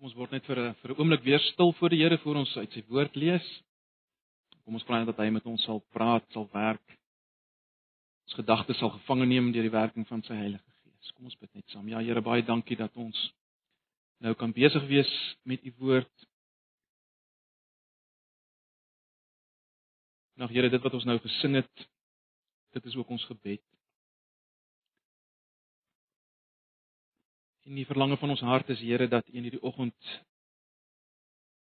Kom ons word net vir 'n vir 'n oomblik weer stil voor die Here voor ons uit sy woord lees. Kom ons vra dat hy met ons sal praat, sal werk. Ons gedagtes sal gevange neem deur die werking van sy Heilige Gees. Kom ons bid net saam. Ja Here, baie dankie dat ons nou kan besig wees met u woord. Nou Here, dit wat ons nou gesing het, dit is ook ons gebed. En die verlange van ons hart is Here dat U in hierdie oggend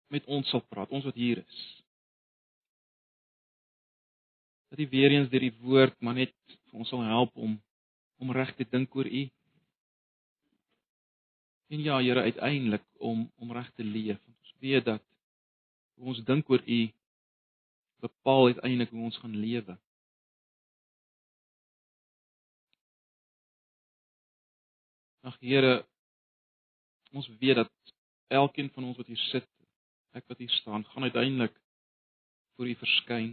met ons sal praat, ons wat hier is. Dat U weer eens deur die woord maar net vir ons sal help om om reg te dink oor U. En ja, Here, uiteindelik om om reg te leef. Ons weet dat hoe ons dink oor U bepaal uiteindelik hoe ons gaan lewe. Ag Here, Ons weet dat elkeen van ons wat hier sit, ek wat hier staan, gaan uiteindelik voor U verskyn.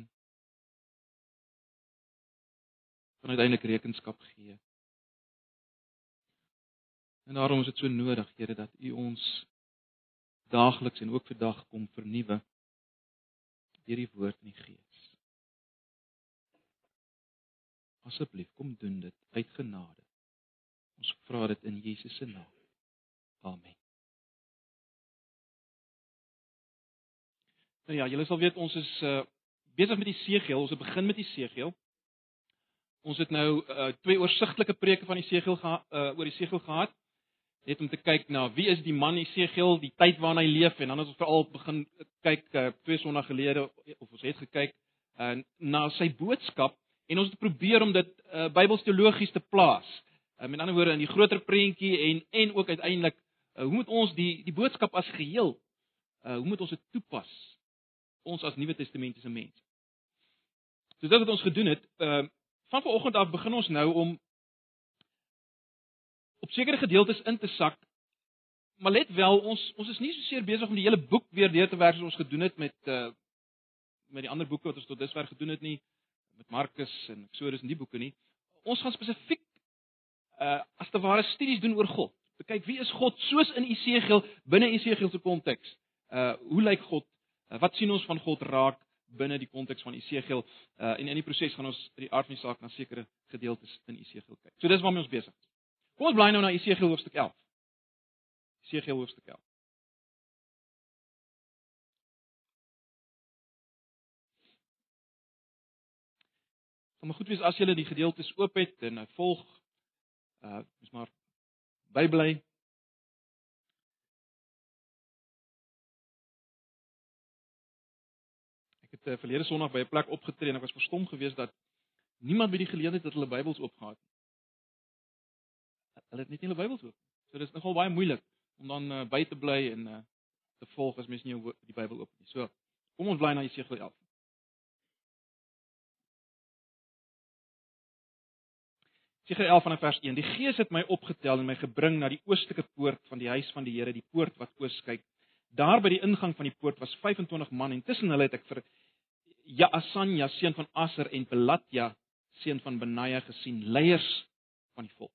Gaan uiteindelik rekenskap gee. En daarom is dit so nodig, Here, dat U ons daagliks en ook vandag kom vernuwe deur die woord en die gees. Asseblief, kom doen dit uit genade. Ons vra dit in Jesus se naam. Amen. Nou ja, julle sal weet ons is uh besig met die Segeel. Ons het begin met die Segeel. Ons het nou uh twee oorsigtelike preke van die Segeel gehad uh oor die Segeel gehad. Net om te kyk na wie is die man die Segeel, die tyd waarin hy leef en dan het ons veral begin kyk uh twee sonnae gelede of ons het gekyk uh na sy boodskap en ons het probeer om dit uh Bybelsteologies te plaas. Uh, met ander woorde in die groter prentjie en en ook uiteindelik uh, hoe moet ons die die boodskap as geheel uh, hoe moet ons dit toepas ons as Nuwe Testamentiese mense? So dit wat ons gedoen het uh, van vanoggend af begin ons nou om op sekere gedeeltes in te sak maar let wel ons ons is nie so seer besig om die hele boek weer deur te werk soos ons gedoen het met uh, met die ander boeke wat ons tot dusver gedoen het nie met Markus en Eksodus en die boeke nie. Ons gaan spesifiek uh as te ware studies doen oor God te kyk wie is God soos in Esegiel binne Esegiel se konteks. Uh hoe lyk God? Uh, wat sien ons van God raak binne die konteks van Esegiel? Uh en in die proses gaan ons uit die aard van die saak na sekere gedeeltes in Esegiel kyk. So dis waarmee ons besig is. Kom ons bly nou na Esegiel hoofstuk 11. Esegiel hoofstuk 11. Kom goed wees as jy die gedeeltes oop het en volg uh dis maar bybly. Ek het uh, verlede Sondag by 'n plek opgetree en ek was verstom geweest dat niemand by die geleentheid het hulle Bybels oopgehad nie. Hulle het net nie hulle Bybels oop. So dis nogal baie moeilik om dan uh, by te bly en uh, te volg as mens nie die Bybel oop nie. So, kom ons bly na Jesegiel 11. Jesaja 11 vanaf vers 1. Die Gees het my opgetel en my gebring na die oostelike poort van die huis van die Here, die poort wat oos kyk. Daar by die ingang van die poort was 25 man en tussen hulle het ek vir Jaasanja seun van Asser en Pelatja seun van Benaja gesien, leiers van die volk.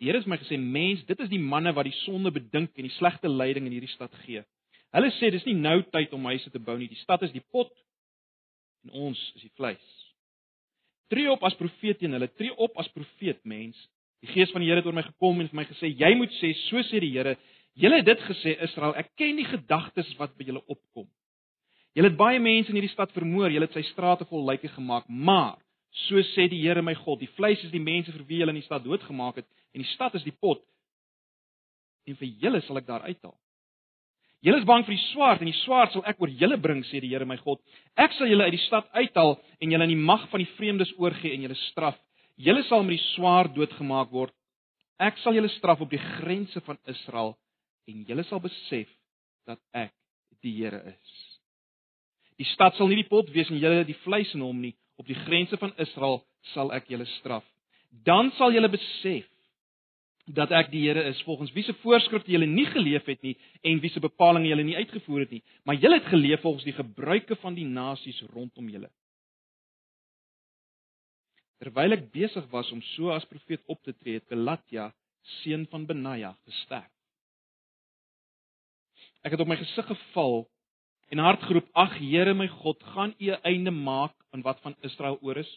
Die Here het my gesê: "Mens, dit is die manne wat die sonde bedink en die slegte leiding in hierdie stad gee. Hulle sê dis nie nou tyd om huise te bou nie. Die stad is die pot en ons is die vleis." Tree op as profeet teen hulle, tree op as profeet mens. Die gees van die Here het oor my gekom en vir my gesê, jy moet sê, so sê die Here, julle het dit gesê Israel, ek ken die gedagtes wat by julle opkom. Julle het baie mense in hierdie stad vermoor, julle het sy strate vol lyke gemaak, maar so sê die Here my God, die vleis is die mense vir wie julle in die stad doodgemaak het en die stad is die pot. En vir julle sal ek daar uithaal. Julle is bang vir die swaard en die swaard sal ek oor julle bring sê die Here my God. Ek sal julle uit die stad uithaal en julle in die mag van die vreemdes oorgee en julle straf. Julle sal met die swaard doodgemaak word. Ek sal julle straf op die grense van Israel en julle sal besef dat ek die Here is. Die stad sal nie die pot wees en julle die vleis in hom nie. Op die grense van Israel sal ek julle straf. Dan sal julle besef dat ek die Here is volgens wie se voorskrifte julle nie geleef het nie en wie se bepalinge julle nie uitgevoer het nie, maar julle het geleef volgens die gebruike van die nasies rondom julle. Terwyl ek besig was om so as profeet op te tree, het Pelatja, seun van Benaja, gesterf. Ek het op my gesig geval en hard geroep: "Ag Here my God, gaan U 'n einde maak aan wat van Israel oor is?"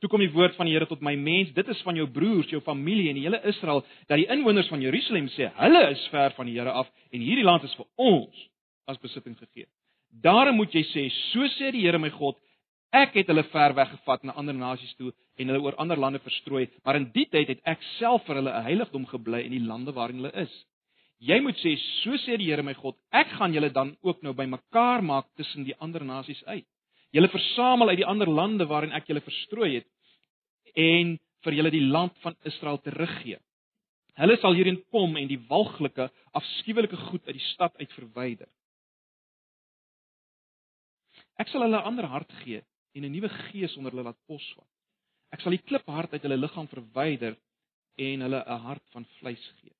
Toe kom die woord van die Here tot my mens: "Dit is van jou broers, jou familie en die hele Israel dat die inwoners van Jerusalem sê: Hulle is ver van die Here af en hierdie land is vir ons as besitting gegee." Daarom moet jy sê: "So sê die Here my God: Ek het hulle ver weggevat na ander nasies toe en hulle oor ander lande verstrooi, maar in die tyd het ek self vir hulle 'n heiligdom gebly in die lande waarin hulle is." Jy moet sê, so sê die Here my God, ek gaan julle dan ook nou bymekaar maak tussen die ander nasies uit. Julle versamel uit die ander lande waarin ek julle verstrooi het en vir julle die land van Israel teruggee. Hulle sal hierin kom en die walglike, afskuwelike goed uit die stad uit verwyder. Ek sal hulle 'n ander hart gee en 'n nuwe gees onder hulle laat posvat. Ek sal die kliphart uit hulle liggaam verwyder en hulle 'n hart van vleis gee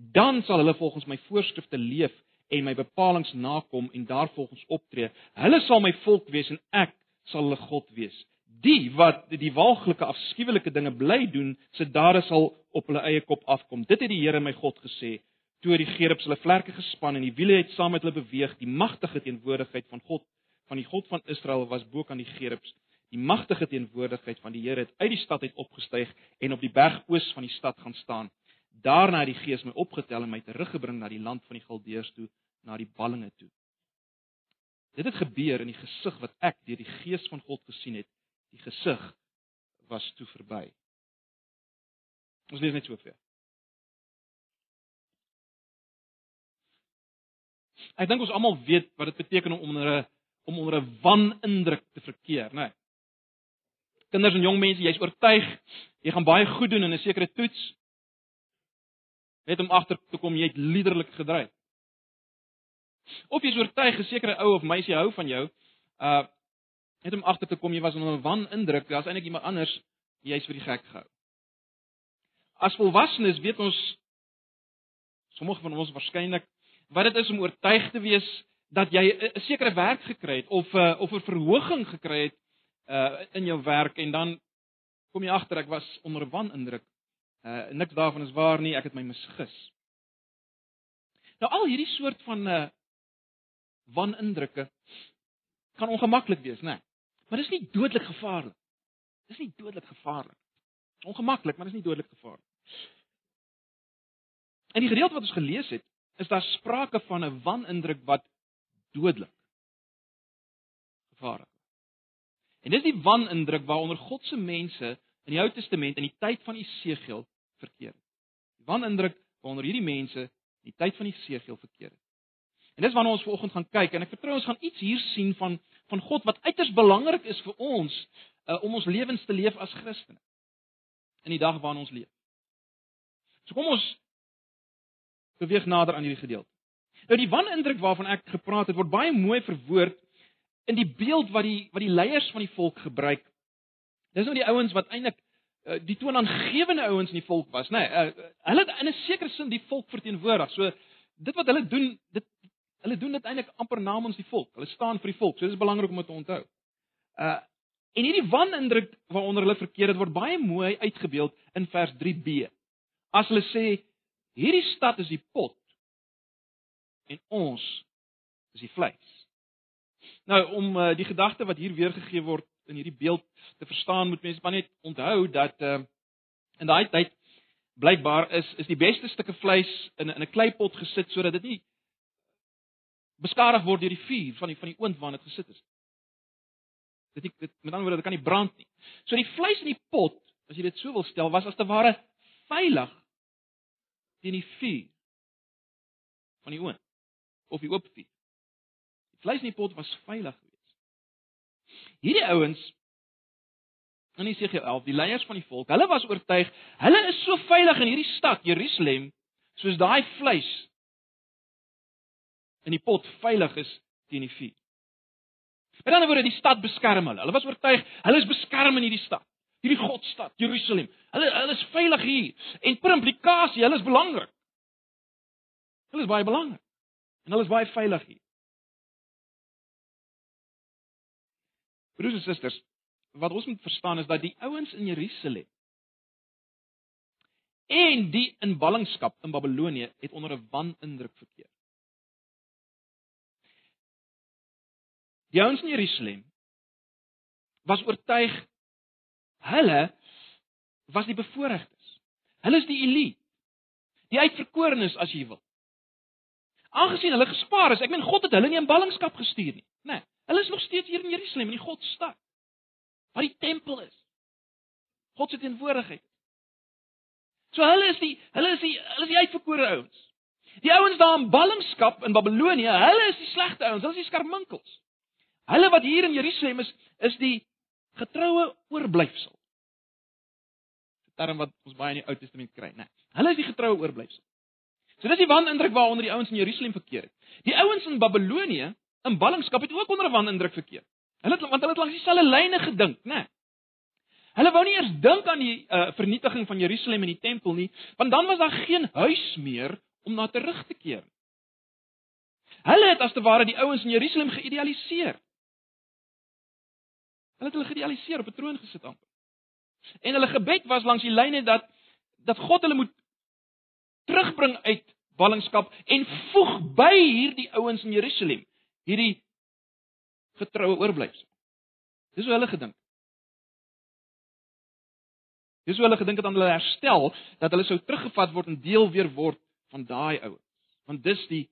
dan sal hulle volgens my voorskrifte leef en my bepalinge nakom en daarvolgens optree. Hulle sal my volk wees en ek sal hulle God wees. Die wat die walglike afskuwelike dinge bly doen, se dade sal op hulle eie kop afkom. Dit het die Here my God gesê. Toe die gerubs hulle vlerke gespan en die wiele het saam met hulle beweeg, die magtige teenwoordigheid van God, van die God van Israel was bo kan die gerubs. Die magtige teenwoordigheid van die Here het uit die stad uit opgestyg en op die berg oos van die stad gaan staan. Daarna het die Gees my opgetel en my teruggebring na die land van die Galdeërs toe, na die ballinge toe. Dit het gebeur in die gesig wat ek deur die Gees van God gesien het. Die gesig was toe verby. Ons lees net so ver. Ek dink ons almal weet wat dit beteken om onder 'n om onder 'n wanindruk te verkeer, né? Nee. Kinders en jong mense, jy's oortuig jy gaan baie goed doen in 'n sekere toets net om agter te kom jy het liderlik gedryf. Of jy is oortuig 'n sekere ou of meisie hou van jou, uh net om agter te kom jy was onder 'n wan indruk, daar's eintlik iemand anders jy's vir die gek gehou. As volwassenes weet ons sommige van ons waarskynlik wat dit is om oortuig te wees dat jy 'n sekere werk gekry het of uh, of 'n verhoging gekry het uh in jou werk en dan kom jy agter ek was onder 'n wan indruk Uh niks daarvan is waar nie, ek het my misgis. Nou al hierdie soort van uh wanindrukke kan ongemaklik wees, né? Maar dis nie dodelik gevaarlik. Dis nie dodelik gevaarlik. Ongemaklik, maar dis nie dodelik gevaarlik. In die gedeelte wat ons gelees het, is daar sprake van 'n wanindruk wat dodelik gevaarlik is. En dis die wanindruk waaronder God se mense in die Ou Testament in die tyd van Esegiel verkeer het. Die wanindruk waaronder hierdie mense in die tyd van Esegiel verkeer het. En dis waarna ons vanoggend gaan kyk en ek vertrou ons gaan iets hier sien van van God wat uiters belangrik is vir ons uh, om ons lewens te leef as Christene in die dag waarin ons leef. So kom ons beweeg nader aan hierdie gedeelte. Nou die wanindruk waarvan ek gepraat het word baie mooi verwoord in die beeld wat die wat die leiers van die volk gebruik Dis nou die ouens wat eintlik die toonaangewende ouens in die volk was, nê. Nee, hulle het in 'n sekere sin die volk verteenwoordig. So dit wat hulle doen, dit hulle doen dit eintlik amper namens die volk. Hulle staan vir die volk. So dit is belangrik om dit te onthou. Uh en hierdie wanindruk waaronder hulle verkeer het word baie mooi uitgebeeld in vers 3b. As hulle sê hierdie stad is die pot en ons is die vleis. Nou om uh, die gedagte wat hier weergegee word in hierdie beeld te verstaan, moet mense maar net onthou dat uh in daai tyd blykbaar is is die beste stukke vleis in in 'n kleipot gesit sodat dit nie beskadig word deur die vuur van die van die oond waarin dit gesit is. Dit nie dit met ander woorde dit kan nie brand nie. So die vleis in die pot, as jy dit so wil stel, was as te ware veilig teen die vuur van die oond of die oop vuur. Die vleis in die pot was veilig Hierdie ouens in Jesegiel 11, die leiers van die volk, hulle was oortuig, hulle is so veilig in hierdie stad Jerusalem soos daai vleis in die pot veilig is teen die vuur. Met ander woorde, die stad beskerm hulle. Hulle was oortuig, hulle is beskerm in hierdie stad, hierdie Godstad, Jerusalem. Hulle hulle is veilig hier en per implikasie, hulle is belangrik. Hulle is baie belangrik. En hulle is baie veilig hier. Broers en susters, wat ons moet verstaan is dat die ouens in Jerusalem en die in ballingskap in Babilonië het onder 'n wanindruk verkeer. Die ouens in Jerusalem was oortuig hulle was die bevoorregtes. Hulle is die elite. Die uitverkorenes as jy wil. Aangesien hulle gespaar is, ek meen God het hulle nie in ballingskap gestuur nie, né? Nee, hulle is nog steeds hier in Jerusalem in die Godstad. Waar die tempel is. God se teenwoordigheid. So hulle is die hulle is die hulle is die uitverkore ouens. Die ouens daar in ballingskap in Babelonie, hulle is die slegte ouens, hulle is die skarminkels. Hulle wat hier in Jerusalem is, is die getroue oorblyfsel. 'n Term wat ons baie in die Ou Testament kry, né? Nee, hulle is die getroue oorblyfsel. So dis die wanindruk waaronder die ouens in Jerusalem verkeer het. Die ouens in Babelonie in ballingskap het ook onder 'n wanindruk verkeer. Hulle het want hulle het langs dieselfde lyne gedink, né? Nee. Hulle wou nie eers dink aan die uh, vernietiging van Jerusalem en die tempel nie, want dan was daar geen huis meer om na terug te keer. Hulle het as te ware die ouens in Jerusalem geïdealiseer. Hulle het hulle geïdealiseer op 'n troon gesit amper. En hulle gebed was langs die lyne dat dat God hulle moet terugbring uit ballingskap en voeg by hierdie ouens in Jerusalem, hierdie getroue oorblyfsel. Dis hoe hulle gedink. Dis hoe hulle gedink het aan hulle herstel dat hulle sou teruggevat word en deel weer word van daai ouens. Want dis die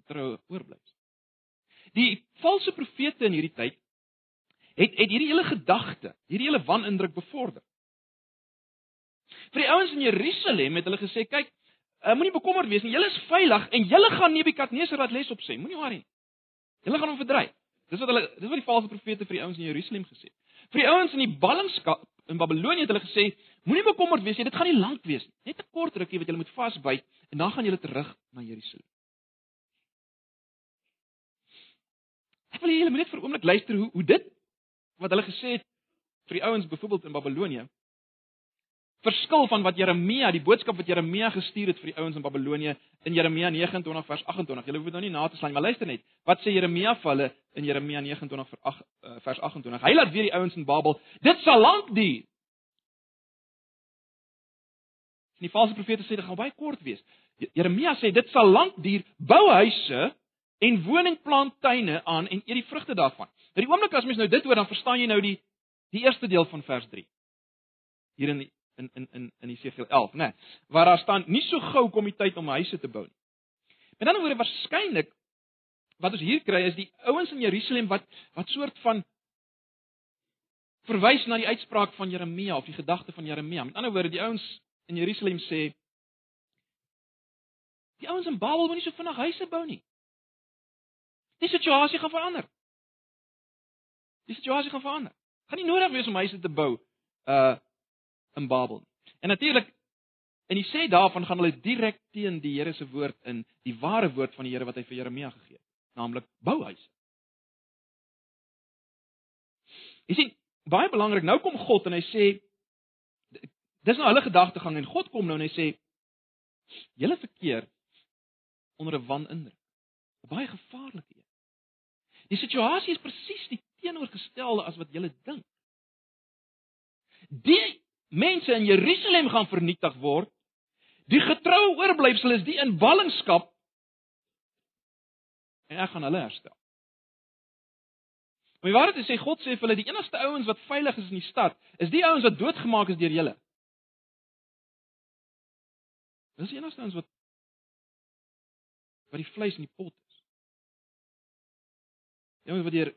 getroue oorblyfsel. Die valse profete in hierdie tyd het het hierdie hele gedagte, hierdie hele wanindruk bevorder. Vir die ouens in Jerusalem het hulle gesê, kyk, uh, moenie bekommerd wees nie, julle is veilig en julle gaan Nebukadneser laat les op sê. Moenie worry nie. Julle gaan hom verdryf. Dis wat hulle dis wat die valse profete vir die ouens in Jerusalem gesê het. Vir die ouens in die ballingskap in Babelonie het hulle gesê, moenie bekommerd wees nie, dit gaan nie lank wees nie. Net 'n kort rukkie wat julle moet vasbyt en dan gaan julle terug na Jerusalem. Ek wil julle net vir 'n oomblik luister hoe hoe dit wat hulle gesê het vir die ouens byvoorbeeld in Babelonie verskil van wat Jeremia, die boodskap wat Jeremia gestuur het vir die ouens in Babelonie in Jeremia 29 vers 28. Julle hoef dit nou nie na te slaan, maar luister net. Wat sê Jeremia vir hulle in Jeremia 29 vers 28? Eh, Hy laat weer die ouens in Babel, dit sal lank duur. En die valse profete sê dit gaan baie kort wees. Jeremia sê dit sal lank duur, bou huise en woningplanttuine aan en eet die vrugte daarvan. Nou die oomblik as mens nou dit hoor, dan verstaan jy nou die die eerste deel van vers 3. Hier in die in in in in Jesegiel 11, né? Nee, waar daar staan nie so gou kom die tyd om huise te bou nie. Met ander woorde waarskynlik wat ons hier kry is die ouens in Jerusalem wat wat soort van verwys na die uitspraak van Jeremia of die gedagte van Jeremia. Met ander woorde die ouens in Jerusalem sê die ouens in Babel moenie so vinnig huise bou nie. Die situasie gaan verander. Die situasie gaan verander. Gaan nie nodig wees om huise te bou uh in Babel. En natuurlik en hy sê daarvan gaan hulle direk teen die Here se woord in, die ware woord van die Here wat hy vir Jeremia gegee het, naamlik bouhuise. Jy sien, baie belangrik, nou kom God en hy sê dis nou hulle gedagtegang en God kom nou en hy sê julle verkeer onder 'n wanindruk. 'n Baie gevaarlike een. Die situasie is presies die teenoorgestelde as wat julle dink. Die mense in Jerusalem gaan vernietig word. Die getroue oorblyfsel is die in ballingskap. En ek gaan hulle herstel. Maar waar dit sê God sê vir hulle die enigste ouens wat veilig is in die stad, is die ouens wat doodgemaak is deur julle. Dis die enigste ouens wat wat die vleis in die pot is. Die ouens wat deur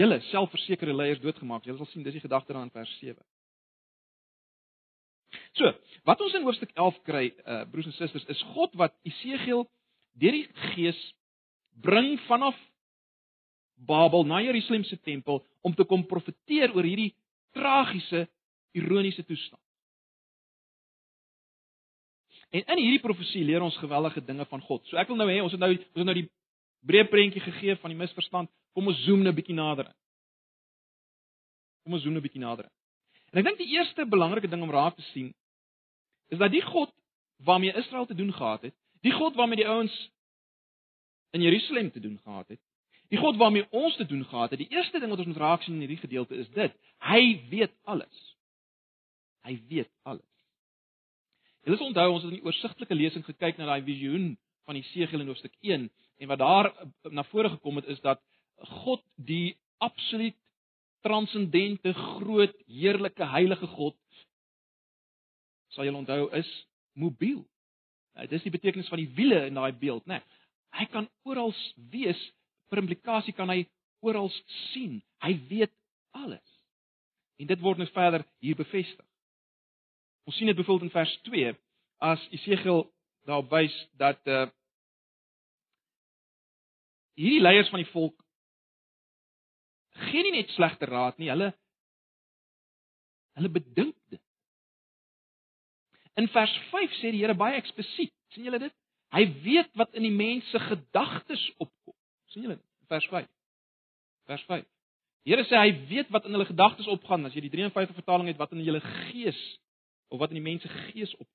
julle selfversekerde leiers doodgemaak is. Julle sal sien dis die gedagte daar in vers 7. So, wat ons in hoofstuk 11 kry, uh broers en susters, is God wat Esegiel deur die Gees bring vanaf Babel na Jerusalem se tempel om te kom profeteer oor hierdie tragiese, ironiese toestand. En in hierdie profesie leer ons geweldige dinge van God. So ek wil nou hê ons het nou ons het nou die breë prentjie gegee van die misverstand. Kom ons zoom nou 'n bietjie nader. Kom ons zoom nou 'n bietjie nader. En ek dink die eerste belangrike ding om raak te sien is dat die God waarmee Israel te doen gehad het, die God waarmee die ouens in Jerusalem te doen gehad het, die God waarmee ons te doen gehad het, die eerste ding wat ons moet raak sien in hierdie gedeelte is dit: Hy weet alles. Hy weet alles. Julle sal onthou ons het in die oorsigtelike lesing gekyk na daai visioen van Jesegiel in hoofstuk 1 en wat daar na vore gekom het is dat God die absoluut transcendente, groot, heerlike, heilige God sal jy onthou is mobiel. Dit is die betekenis van die wiele in daai beeld, né? Nee, hy kan oral wees, per implikasie kan hy oral sien. Hy weet alles. En dit word nou verder hier bevestig. Ons sien dit byvoorbeeld in vers 2 as Esegiel daarop wys dat uh hierdie leiers van die volk gee nie net slegte raad nie, hulle hulle bedink. In vers 5 sê die Here baie eksplisiet, sien julle dit? Hy weet wat in die mense gedagtes opkom. sien julle dit? Vers 5. Vers 5. Die Here sê hy weet wat in hulle gedagtes opgaan as jy die 53 vertaling het wat in julle gees of wat in die mense gees opkom.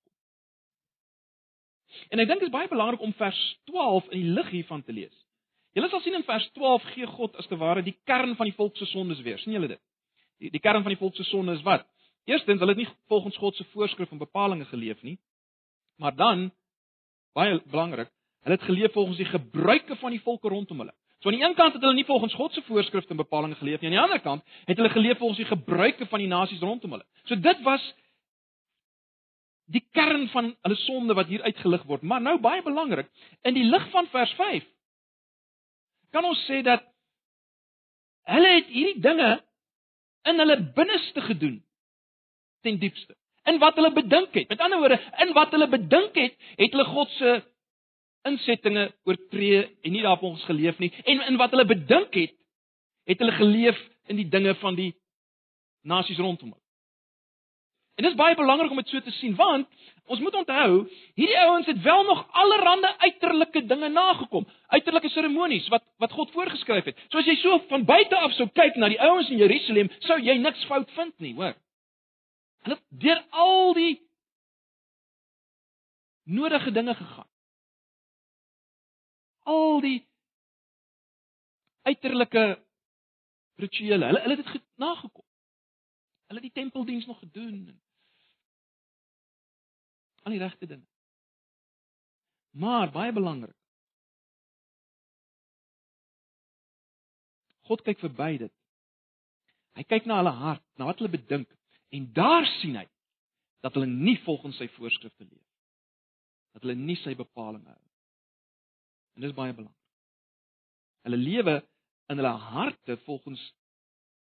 En ek dink dit is baie belangrik om vers 12 in die lig hiervan te lees. Julle sal sien in vers 12 gee God as te ware die kern van die volk se sondes weer. sien julle dit? Die, die kern van die volk se sonde is wat? Eerstens, hulle het nie volgens God se voorskrif en bepalinge geleef nie. Maar dan baie belangrik, hulle het geleef volgens die gebruike van die volke rondom hulle. So aan die een kant het hulle nie volgens God se voorskrifte en bepalinge geleef nie, aan die ander kant het hulle geleef volgens die gebruike van die nasies rondom hulle. So dit was die kern van hulle sonde wat hier uitgelig word. Maar nou baie belangrik, in die lig van vers 5 kan ons sê dat hulle het hierdie dinge in hulle binneste gedoen ten diepste. In wat hulle bedink het. Met ander woorde, in wat hulle bedink het, het hulle God se insettinge oortree en nie daarop ons geleef nie. En in wat hulle bedink het, het hulle geleef in die dinge van die nasies rondom hulle. En dit is baie belangrik om dit so te sien want ons moet onthou, hierdie ouens het wel nog allerlei uiterlike dinge nagekom, uiterlike seremonies wat wat God voorgeskryf het. So as jy so van buite af sou kyk na die ouens in Jerusalem, sou jy niks fout vind nie, hoor. Hulle deur al die nodige dinge gegaan. Al die uiterlike rituele. Hulle hulle het dit nagekom. Hulle het die tempeldiens nog gedoen. Al die regte dinge. Maar baie belangrik. God kyk verby dit. Hy kyk na hulle hart, na wat hulle bedink. En daar sien hy dat hulle nie volgens sy voorskrifte leef. Dat hulle nie sy bepalinge hou. En dis baie belangrik. Hulle lewe in hulle harte volgens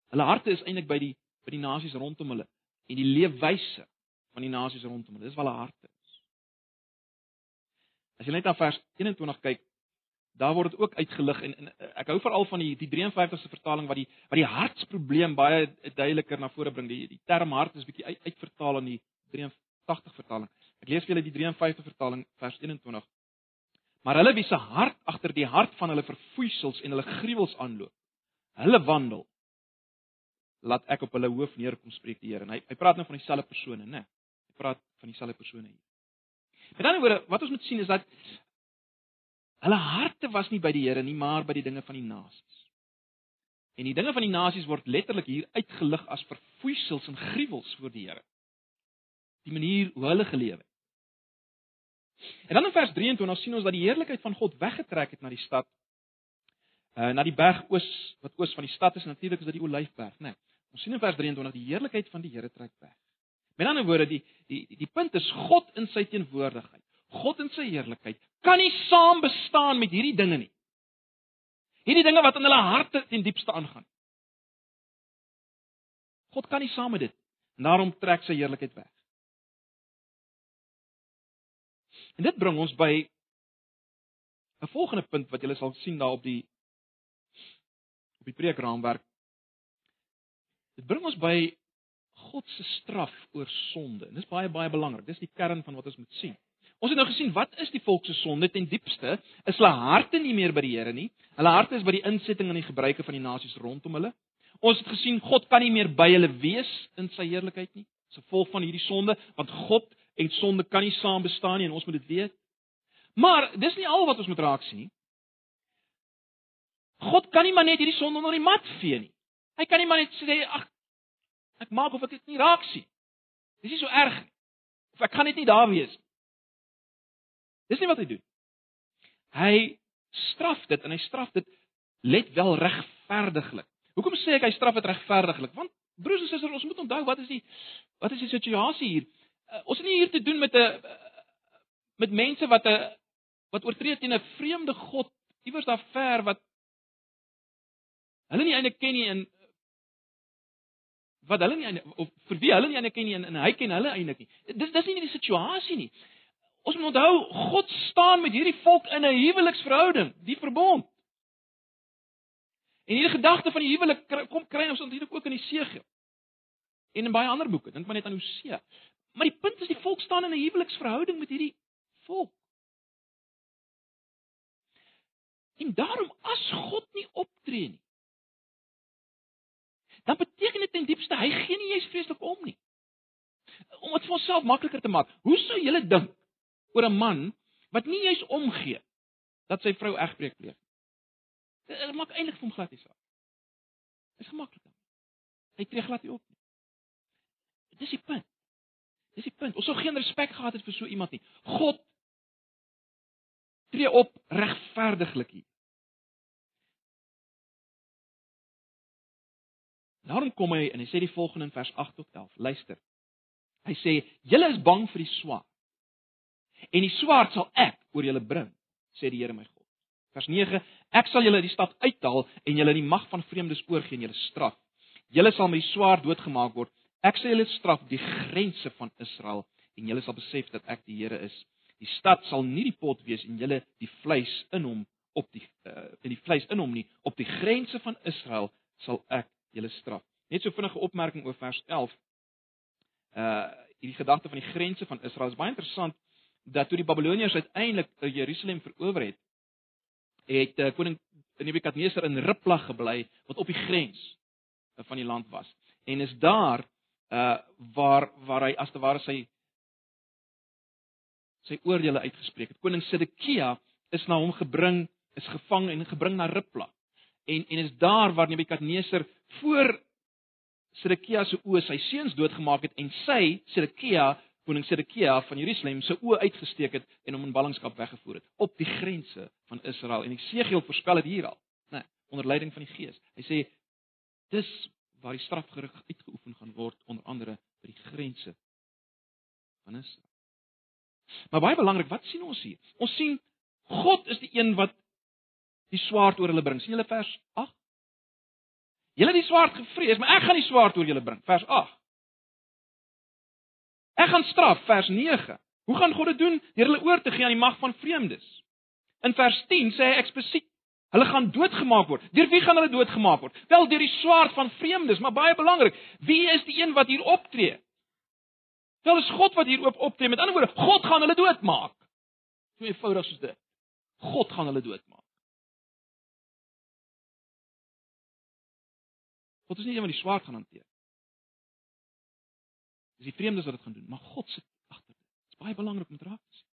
hulle harte is eintlik by die by die nasies rondom hulle en die leefwyse van die nasies rondom hulle. Dis waar hulle harte is. As jy net na vers 21 kyk, daar word dit ook uitgelig en, en ek hou veral van die die 53ste vertaling wat die wat die hartsprobleem baie duideliker na vore bring. Die die term hart is bietjie uit, uitvertaal in die 83 vertaling. Ek lees vir julle die 53 vertaling vers 21. Maar hulle wie se hart agter die hart van hulle verfoeisels en hulle gruwels aanloop, hulle wandel laat ek op hulle hoof neerkom spreek die Here. En hy hy praat nou van dieselfde persone, né? Hy praat van dieselfde persone hier. Met ander woorde, wat ons moet sien is dat Hulle harte was nie by die Here nie, maar by die dinge van die nasies. En die dinge van die nasies word letterlik hier uitgelig as verfoeisels en gruwels voor die Here. Die manier hoe hulle geleef het. En dan in vers 23 sien ons dat die heerlikheid van God weggetrek het na die stad. Uh na die berg oos wat oos van die stad is natuurlik is dit die Olyfberg, né? Nee, ons sien in vers 23 die heerlikheid van die Here trek weg. Met ander woorde, die die die punt is God in sy teenwoordigheid. God in sy heerlikheid kan nie saam bestaan met hierdie dinge nie. Hierdie dinge wat in hulle harte ten diepste aangaan. God kan nie saam met dit. En daarom trek sy heerlikheid weg. En dit bring ons by 'n volgende punt wat julle sal sien daar op die op die preekraamwerk. Dit bring ons by God se straf oor sonde. En dis baie baie belangrik. Dis die kern van wat ons moet sien. Ons het nou gesien wat is die volk se sonde ten diepste? Is hulle harte nie meer by die Here nie? Hulle harte is by die insetting en die gebruike van die nasies rondom hulle. Ons het gesien God kan nie meer by hulle wees in sy heerlikheid nie. Dis 'n gevolg van hierdie sonde, want God en sonde kan nie saam bestaan nie en ons moet dit weet. Maar dis nie al wat ons moet raak sien nie. God kan nie maar net hierdie sonde onder die mat vee nie. Hy kan nie maar net sê ag ek maak of ek dit nie raak sien. Dis nie so erg nie. Of ek gaan net nie daar wees nie. Dis nie wat hy doen. Hy straf dit en hy straf dit let wel regverdiglik. Hoekom sê ek hy straf dit regverdiglik? Want broers en susters, ons moet onthou wat is die wat is die situasie hier? Uh, ons het nie hier te doen met 'n uh, met mense wat 'n uh, wat oortree teen 'n vreemde god iewers daar ver wat hulle nie eintlik ken nie en wat hulle nie of vir wie hulle nie eintlik ken nie en, en hy ken hulle eintlik nie. Dis dis nie die situasie nie. Ons moet onthou God staan met hierdie volk in 'n huweliksverhouding, die verbond. En hierdie gedagte van die huwelik kom kry ons natuurlik ook in die Segel. En in baie ander boeke, dink maar net aan Hosea. Maar die punt is die volk staan in 'n huweliksverhouding met hierdie volk. En daarom as God nie optree nie, dan beteken dit ten diepste hy gee nie eens vreeslik om nie. Om dit vir onsself makliker te maak. Hoe sou julle dink oor 'n man wat nie eens omgee dat sy vrou egbreek pleeg nie? Dit maak eintlik vir hom glad nie saak. Is gemaklik. Hy tree glad nie op nie. Dis die punt. Dis die punt. Ons sou geen respek gehad het vir so iemand nie. God tree op regverdiglik hier. Daarom kom hy en hy sê die volgende in vers 8 tot 11. Luister. Hy sê: "Julle is bang vir die swaard. En die swaard sal ek oor julle bring," sê die Here my God. Vers 9: "Ek sal julle uit die stad uithaal en julle in die mag van vreemdes oorgee en julle straf. Julle sal met die swaard doodgemaak word. Ek sal julle straf die grense van Israel en julle sal besef dat ek die Here is. Die stad sal nie die pot wees en julle die vleis in hom op die uh, in die vleis in hom nie. Op die grense van Israel sal ek julle straf. Net so vinnige opmerking oor vers 11. Uh hierdie gedagte van die grense van Israel is baie interessant dat toe die Babiloniërs uiteindelik Jerusalem verower het, het uh, koning Nebukadneser in Ribla gebly wat op die grens uh, van die land was. En is daar uh waar waar hy as te ware sy sy oordeele uitgespreek het. Koning Sedekia is na hom gebring, is gevang en gebring na Ribla. En en is daar waar Nebukadneser voor Sedekia se oë sy seuns doodgemaak het en sy Sedekia koning Sedekia van Jerusalem se oë uitgesteek het en hom in ballingskap weggevoer het op die grense van Israel. En Esegiel voorspel dit hier al nê nee, onder leiding van die Gees. Hy sê dis waar die strafgerig uitgeoefen gaan word onder andere by die grense van Israel. Maar baie belangrik wat sien ons hier? Ons sien God is die een wat die swaard oor hulle bring. sien julle vers 8 Julle het die swaard gevrees, maar ek gaan die swaard oor julle bring. Vers 8. Ek gaan straf, vers 9. Hoe gaan God dit doen? Deur hulle oor te gee aan die mag van vreemdes. In vers 10 sê hy eksplisiet, hulle gaan doodgemaak word. Deur wie gaan hulle doodgemaak word? Wel deur die swaard van vreemdes, maar baie belangrik, wie is die een wat hier optree? Wel is God wat hier op optree. Met ander woorde, God gaan hulle doodmaak. So eenvoudig soos dit. God gaan hulle doodmaak. God is nie een wat die swaard gaan hanteer. Dis die vreemdes wat dit gaan doen, maar God sit agter dit. Dit is baie belangrik om te raak te sien.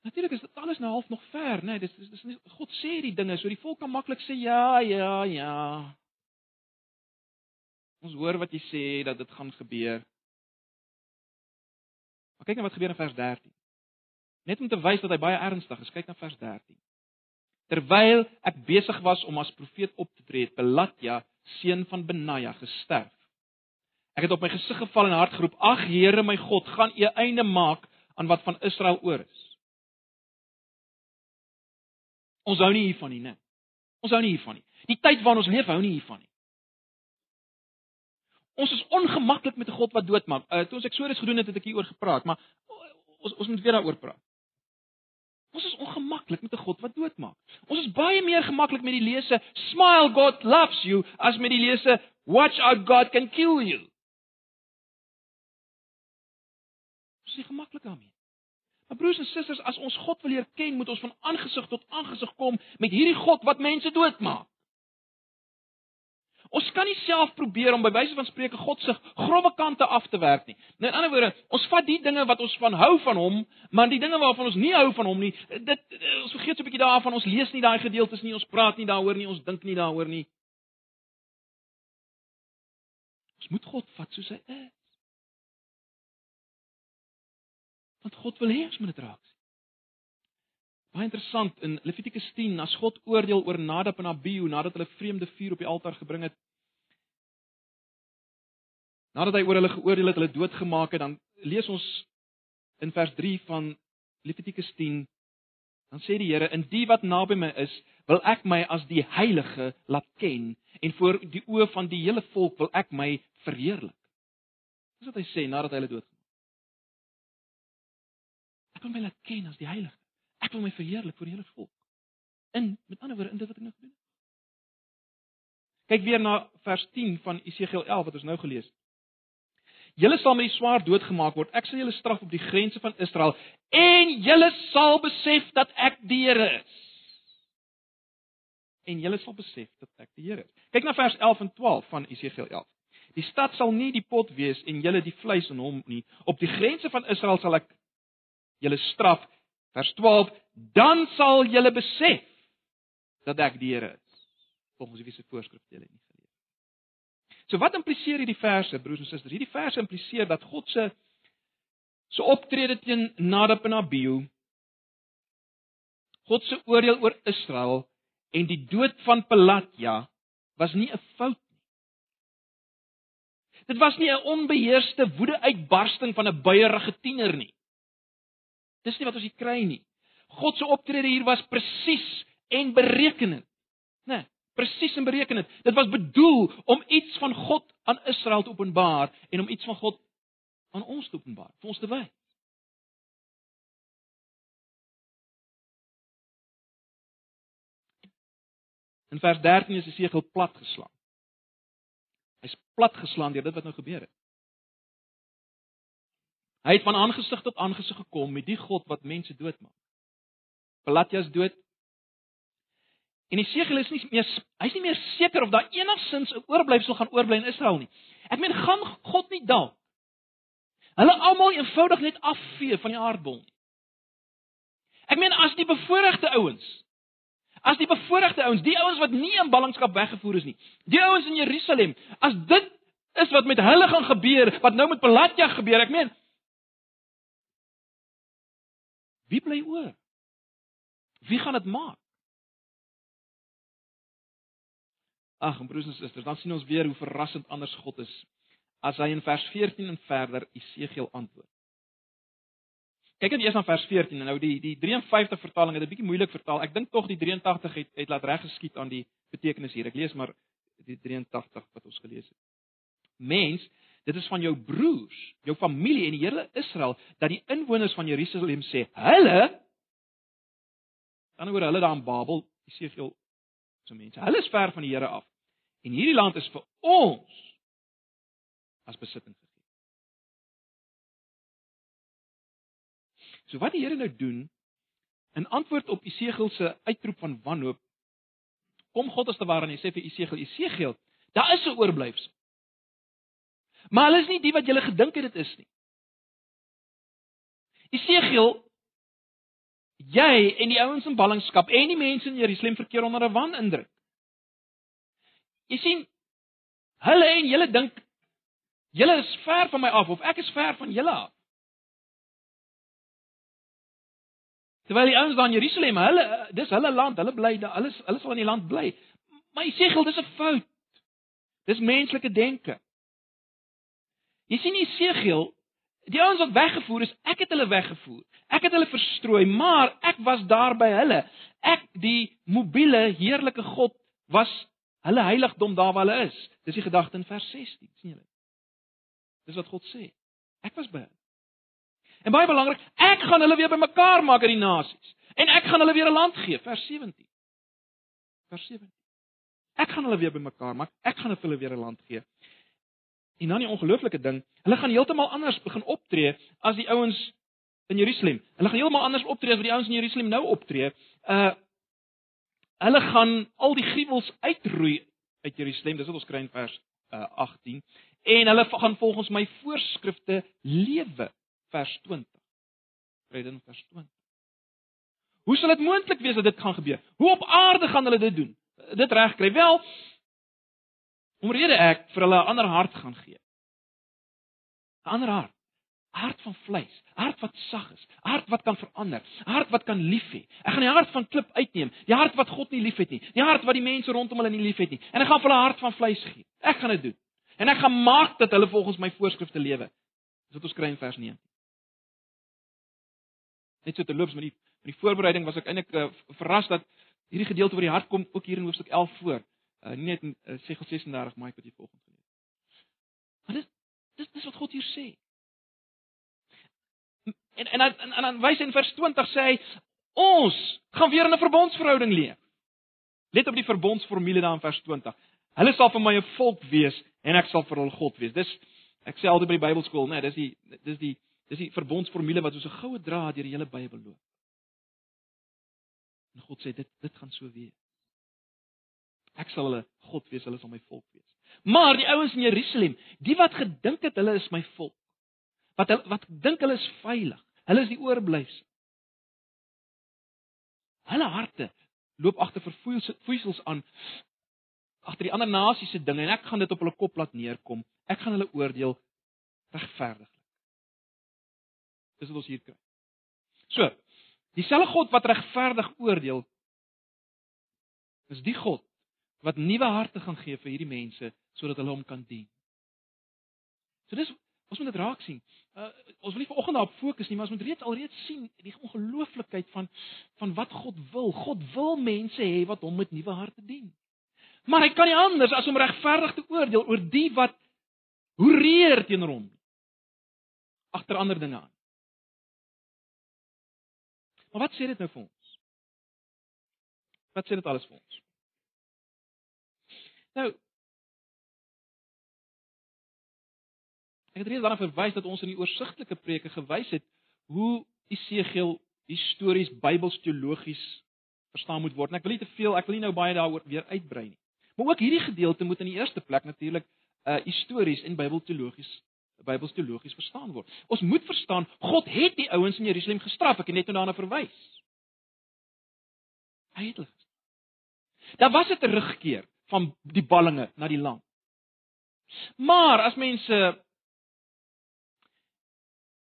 Natuurlik is dit alles nou half nog ver, né? Nee, dis dis nie God sê die dinge, so die volk kan maklik sê ja, ja, ja. Ons hoor wat jy sê dat dit gaan gebeur. Maar kyk net wat gebeur in vers 13. Net om te wys dat hy baie ernstig is, kyk na vers 13. Terwyl ek besig was om as profeet op te tree, het Belatja, seun van Benaja, gesterf. Ek het op my gesig geval en hard geroep: "Ag Here my God, gaan U einde maak aan wat van Israel oor is." Ons hou nie hiervan nie, né? Ons hou nie hiervan nie. Die tyd waarin ons leef, hou nie hiervan nie. Ons is ongemaklik met 'n God wat doodmaak. Uh, toe ons Eksodus gedoen het, het ek hieroor gepraat, maar ons ons moet weer daaroor praat. Ons is ongemaklik met 'n God wat doodmaak. Ons is baie meer gemaklik met die lese smile God loves you as met die lese watch out God can kill you. Ons is gemaklik daarmee. Maar broers en susters, as ons God wil leer ken, moet ons van aangesig tot aangesig kom met hierdie God wat mense doodmaak. Ons kan nie self probeer om by wyse van spreuke God se grouwe kante af te werk nie. Nou in ander woorde, ons vat die dinge wat ons van hou van hom, maar die dinge waarvan ons nie hou van hom nie, dit ons vergeet so 'n bietjie daarvan, ons lees nie daai gedeeltes nie, ons praat nie daaroor nie, ons dink nie daaroor nie. Ons moet God vat soos hy is. Want God wil hê ons moet dit raak. Baie interessant in Levitikus 10 as God oordeel oor Nadab en Abihu nadat hulle vreemde vuur op die altaar gebring het. Nadat hy oor hulle geoordeel het, hulle doodgemaak het, dan lees ons in vers 3 van Levitikus 10 dan sê die Here in die wat naby my is, wil ek my as die heilige laat ken en voor die oë van die hele volk wil ek my verheerlik. Dis wat hy sê nadat hy hulle doodgemaak het. Ek wil my laat ken as die heilige. Ek wil my verheerlik voor die hele volk. In met ander woorde in dit wat ek nou gedoen het. Kyk weer na vers 10 van Esegiel 11 wat ons nou gelees het. Julle sal met die swaard doodgemaak word. Ek sal julle straf op die grense van Israel en julle sal besef dat ek die Here is. En julle sal besef dat ek die Here is. Kyk na vers 11 en 12 van Esegiel 11. Die stad sal nie die pot wees en julle die vleis in hom nie. Op die grense van Israel sal ek julle straf. Vers 12: Dan sal julle besef dat ek die Here is. Volgens wie se voorskrifte julle nie So wat impliseer hierdie verse, broers en susters? Hierdie verse impliseer dat God se se optrede teen Nadab en Abihu God se oordeel oor Israel en die dood van Pelatja was nie 'n fout nie. Dit was nie 'n onbeheerste woede-uitbarsting van 'n buierige tiener nie. Dis nie wat ons hier kry nie. God se optrede hier was presies en berekenend. Né? Nee, presies en berekenend. Dit was bedoel om iets van God aan Israel te openbaar en om iets van God aan ons te openbaar, vir ons te wys. In vers 13 is Esegiel plat geslaan. Hy's plat geslaan deur dit wat nou gebeur het. Hy het van aangesig tot aangesig gekom met die God wat mense doodmaak. Pelatjas dood, En Esegiel is nie meer hy's nie meer seker of daar enigsins 'n oorblyfsel gaan oorbly in Israel nie. Ek meen gaan God nie dalk hulle almal eenvoudig net afvee van die aardbol nie. Ek meen as die bevoorregte ouens as die bevoorregte ouens, die ouens wat nie in ballingskap weggevoer is nie, die ouens in Jerusalem, as dit is wat met hulle gaan gebeur, wat nou met Pelatja gebeur, ek meen wie bly oor? Wie gaan dit maak? Ag, broers en susters, dan sien ons weer hoe verrassend anders God is as hy in vers 14 en verder Esegiel antwoord. Kyk net eers na vers 14 en nou die die 53 vertaling het 'n bietjie moeilik vertaal. Ek dink tog die 83 het het laat reggeskiet aan die betekenis hier. Ek lees maar die 83 wat ons gelees het. Mens, dit is van jou broers, jou familie en die hele Israel dat die inwoners van Jerusalem sê, hulle dan oor hulle daar in Babel, Esegiel se mense. Hulle is ver van die Here af. En hierdie land is vir ons as besitting gegee. So wat die Here nou doen in antwoord op Esegiel se uitroep van wanhoop, kom God as te ware en hy sê vir Esegiel, Esegiel, daar is 'n oorblyfsel. Maar hulle is nie die wat jy gedink het dit is nie. Esegiel jy en die ouens in ballingskap en die mense in Jerusalem verkeer onder 'n wanindruk. Jy sien hulle en julle dink julle is ver van my af of ek is ver van julle af. Terwyl die ouens daar in Jerusalem, hulle dis hulle land, hulle bly daar, hulle hulle sal in die land bly. Maar gil dis 'n fout. Dis menslike denke. Jy sien Jesegiel, die ouens wat weggevoer is, ek het hulle weggevoer. Ek het hulle verstrooi, maar ek was daar by hulle. Ek die mobiele heerlike God was hulle heiligdom daar waar hulle is. Dis die gedagte in vers 16, sien julle? Dis wat God sê. Ek was by hulle. En baie belangrik, ek gaan hulle weer bymekaar maak in die nasies. En ek gaan hulle weer 'n land gee, vers 17. Vers 17. Ek gaan hulle weer bymekaar maak. Ek gaan hulle weer 'n land gee. En dan die ongelooflike ding, hulle gaan heeltemal anders begin optree as die ouens in Jerusalem. Hulle gaan heeltemal anders optree as wat die ouens in Jerusalem nou optree. Uh Hulle gaan al die gruwels uitroei uit Jerusalem. Dis wat ons kry in vers uh, 18. En hulle gaan volgens my voorskrifte lewe. Vers 20. Kry dit in vers 20. Hoe sal dit moontlik wees dat dit gaan gebeur? Hoe op aarde gaan hulle dit doen? Dit reg kry wel omrede ek vir hulle 'n ander hart gaan gee. 'n Ander hart. hart van vleis, hart wat sag is, hart wat kan verander, hart wat kan lief hê. Ek gaan die hart van klip uitneem, die hart wat God nie liefhet nie, die hart wat die mense rondom hulle nie liefhet nie, en ek gaan vir hulle hart van vleis gee. Ek gaan dit doen. En ek gaan maak dat hulle volgens my voorskrifte lewe. Dis wat ons kry in vers 9. Net so terloops met die met die voorbereiding was ek eintlik uh, verras dat hierdie gedeelte oor die hart kom ook hier in hoofstuk 11 voor. Uh, nie net in uh, Segel 36 maar ek wat jy volgens gelees. Maar dis dis dis wat God hier sê. En en en, en, dan wys in vers 20 sê hy ons gaan weer in 'n verbondsverhouding leef. Let op die verbondsformule daar in vers 20. Hulle sal vir my 'n volk wees en ek sal vir hulle God wees. Dis ek sê altyd by die Bybelskool, né, nee, dis die dis die dis die verbondsformule wat so 'n goue draad deur die hele Bybel loop. En God sê dit dit gaan so wees. Ek sal hulle God wees, hulle sal my volk wees. Maar die ouens in Jerusalem, die wat gedink het hulle is my volk, wat wat dink hulle is veilig. Hulle is die oorblyfsel. Hulle harte loop agter verfoeisels aan agter die ander nasies se dinge en ek gaan dit op hulle kop laat neerkom. Ek gaan hulle oordeel regverdiglik. Dis wat ons hier kry. So, dieselfde God wat regverdig oordeel is die God wat nuwe harte gaan gee vir hierdie mense sodat hulle hom kan dien. So dis Ons moet dit raak sien. Uh, ons wil nie vanoggend daarop fokus nie, maar ons moet reeds alreeds sien die ongelooflikheid van van wat God wil. God wil mense hê wat hom met nuwe harte dien. Maar hy kan nie anders as om regverdig te oordeel oor die wat hoereer teenoor hom agter ander dinge aan. Maar wat sê dit nou vir ons? Wat sê dit alles vir ons? Nou, Ek het reeds daarna verwys dat ons in die oorsigtelike preke gewys het hoe Esegiel histories Bybels teologies verstaan moet word. En ek wil nie te veel, ek wil nie nou baie daaroor weer uitbrei nie. Maar ook hierdie gedeelte moet in die eerste plek natuurlik uh histories en Bybelteologies Bybels teologies verstaan word. Ons moet verstaan God het die ouens in Jerusalem gestraf. Ek het net nou daarna verwys. Hy het hulle. Daar was 'n terugkeer van die ballinge na die land. Maar as mense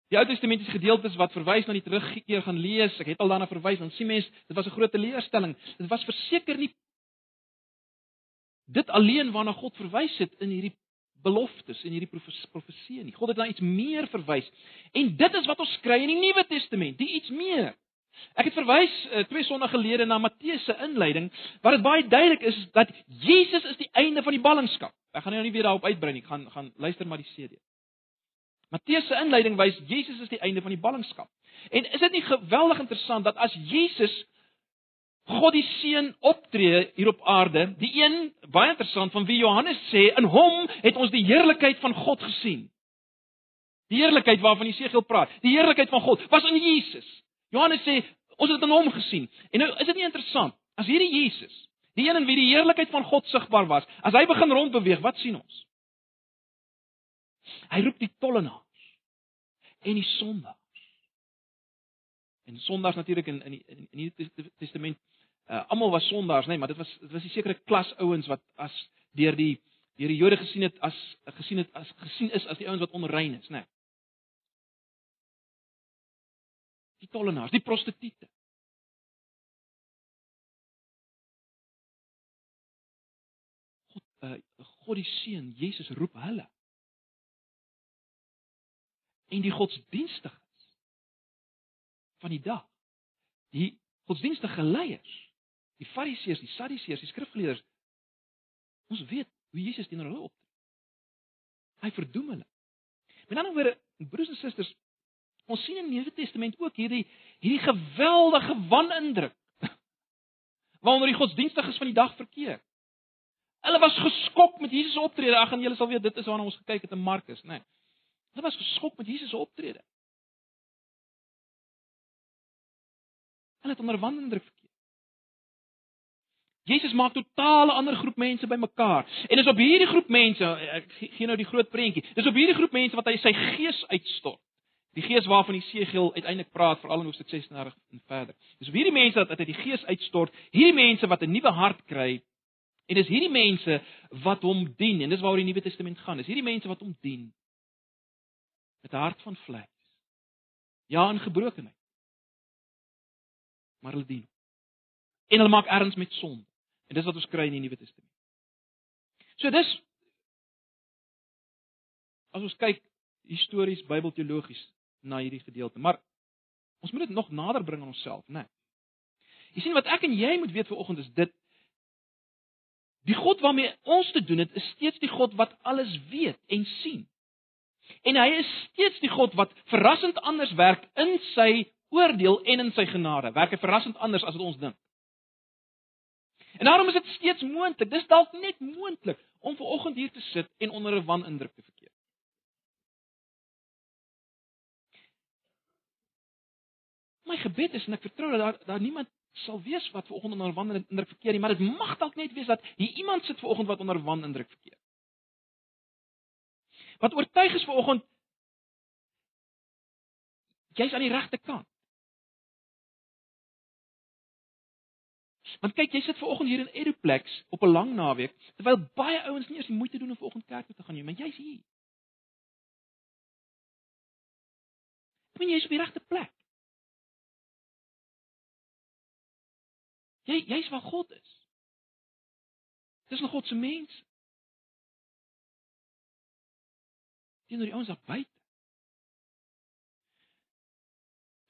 Die Ou Testamentiese gedeeltes wat verwys na die teruggekeer gaan lees, ek het al daarna verwys, dan sien mens, dit was 'n groot teleurstelling. Dit was verseker nie dit alleen waarna God verwys het in hierdie beloftes en hierdie profeseë nie. God het na iets meer verwys. En dit is wat ons kry in die Nuwe Testament, die iets meer. Ek het verwys uh, twee sonnae gelede na Matteus se inleiding waar dit baie duidelik is dat Jesus is die einde van die ballingskap. Ek gaan nou nie weer daarop uitbrei nie, ek gaan gaan luister maar die CD. Matteus se inleiding wys Jesus is die einde van die ballingskap. En is dit nie geweldig interessant dat as Jesus God die seun optree hier op aarde, die een baie interessant van wie Johannes sê in hom het ons die heerlikheid van God gesien. Die heerlikheid waarvan Jesegiel praat, die heerlikheid van God was in Jesus. Johannes sê ons het in hom gesien. En nou is dit nie interessant as hierdie Jesus, die een in wie die heerlikheid van God sigbaar was, as hy begin rondbeweeg, wat sien ons? Hy roep die tollenaars en die sondaars. En sondaars natuurlik in in die in die Testament uh, almal was sondaars, nê, nee, maar dit was dit was 'n sekere klas ouens wat as deur die deur die Jode gesien het as gesien het as gesien is as die ouens wat onrein is, nê. Nee. Die tollenaars, die prostituie. God uh, God die seun Jesus roep hulle en die godsdienstiges van die dag. Die godsdienstige leiers, die Fariseërs, die Sadduseërs, die skrifgeleerders. Ons weet hoe Jesus teenoor hulle optree. Hy verdoem hulle. Met ander woorde, broers en susters, ons sien in die Nuwe Testament ook hierdie hierdie geweldige wanindruk waaronder die godsdienstiges van die dag verkeer. Hulle was geskok met Jesus se optrede. Ag en julle sal weet dit is waarna ons gekyk het in Markus, né? Nee. Hulle was geskok met Jesus se optrede. Hulle het onder wanindruk verkeer. Jesus maak totaal 'n ander groep mense bymekaar. En dis op hierdie groep mense, ek gee nou die groot prentjie. Dis op hierdie groep mense wat hy sy gees uitstort. Die gees waarvan die Segel uiteindelik praat veral in hoofstuk 36 en verder. Dis op hierdie mense dat hy die gees uitstort, hierdie mense wat 'n nuwe hart kry. En dis hierdie mense wat hom dien en dis waaroor die Nuwe Testament gaan. Dis hierdie mense wat hom dien het 'n hart van vleis. Ja, in gebrokenheid. Maar hulle dien. En hulle maak erns met sonde. En dis wat ons kry in die Nuwe Testament. So dis as ons kyk histories Bybelteologies na hierdie gedeelte, maar ons moet dit nog nader bring aan onsself, né? Nee. Jy sien wat ek en jy moet weet vanoggend is dit die God waarmee ons te doen het, is steeds die God wat alles weet en sien. En hy is steeds die God wat verrassend anders werk in sy oordeel en in sy genade. Werk hy verrassend anders as wat ons dink. En daarom is dit steeds moontlik. Dis dalk net moontlik om ver oggend hier te sit en onder 'n wanindruk te verkeer. My gebed is en ek vertrou dat daar daar niemand sal wees wat ver oggend onder 'n wanindruk verkeer nie, maar dit mag dalk net wees dat hier iemand sit ver oggend wat onder 'n wanindruk verkeer. Wat oortuig is ver oggend jy's aan die regte kant. Want kyk, jy sit ver oggend hier in Edoplex op 'n lang naweek, terwyl baie ouens nie eens die moeite doen om ver oggend kerk toe te gaan nie, maar jy's hier. Ek meen jy's op die regte plek. Jy jy's waar God is. Dis nog God se mens. Teenoor die ouens daar buite.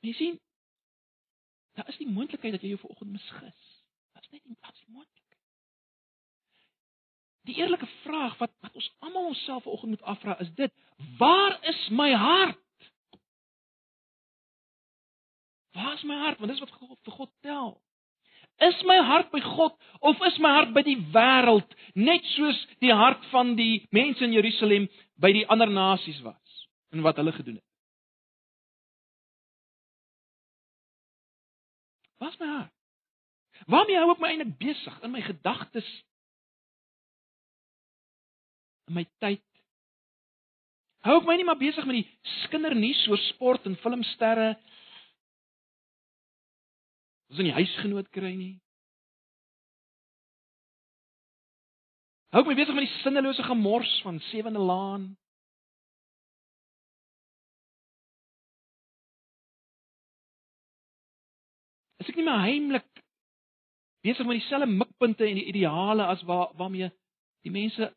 Jy sien, daar is die moontlikheid dat jy jou ver oggend misgis is net nie pas moontlik. Die eerlike vraag wat wat ons almal onsself vanoggend moet afvra is dit: Waar is my hart? Waar is my hart? Want dis wat God vir God tel. Is my hart by God of is my hart by die wêreld, net soos die hart van die mense in Jerusalem by die ander nasies was en wat hulle gedoen het? Wat is my hart? Waarmee hou ek my eintlik besig in my gedagtes? In my tyd. Hou ek my nie maar besig met die skindernuus oor sport en filmsterre? Ons in die huisgenoot kry nie. Hou my besig met die sinnelose gemors van Sewende Laan? Is ek nie maar heimlik besig met dieselfde mikpunte en die ideale as waar waarmee die mense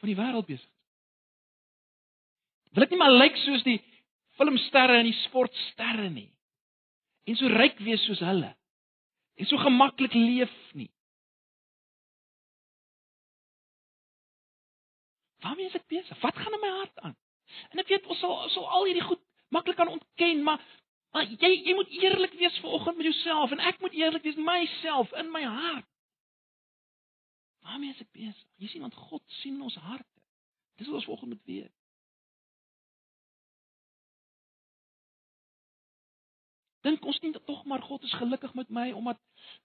van die wêreld besig is. Wil ek nie maar lyk soos die filmsterre en die sportsterre nie. En so ryk wees soos hulle. En so gemaklik leef nie. Waarmee is ek besig? Wat gaan in my hart aan? En ek weet ons sal sal al hierdie goed maklik kan ontken, maar Maar jy jy moet eerlik wees vanoggend met jouself en ek moet eerlik wees met myself in my hart. Waarmee is ek besig? Jy sien want God sien ons harte. Dis wat ons vanoggend moet weet. Dink ons nie tog maar God is gelukkig met my omdat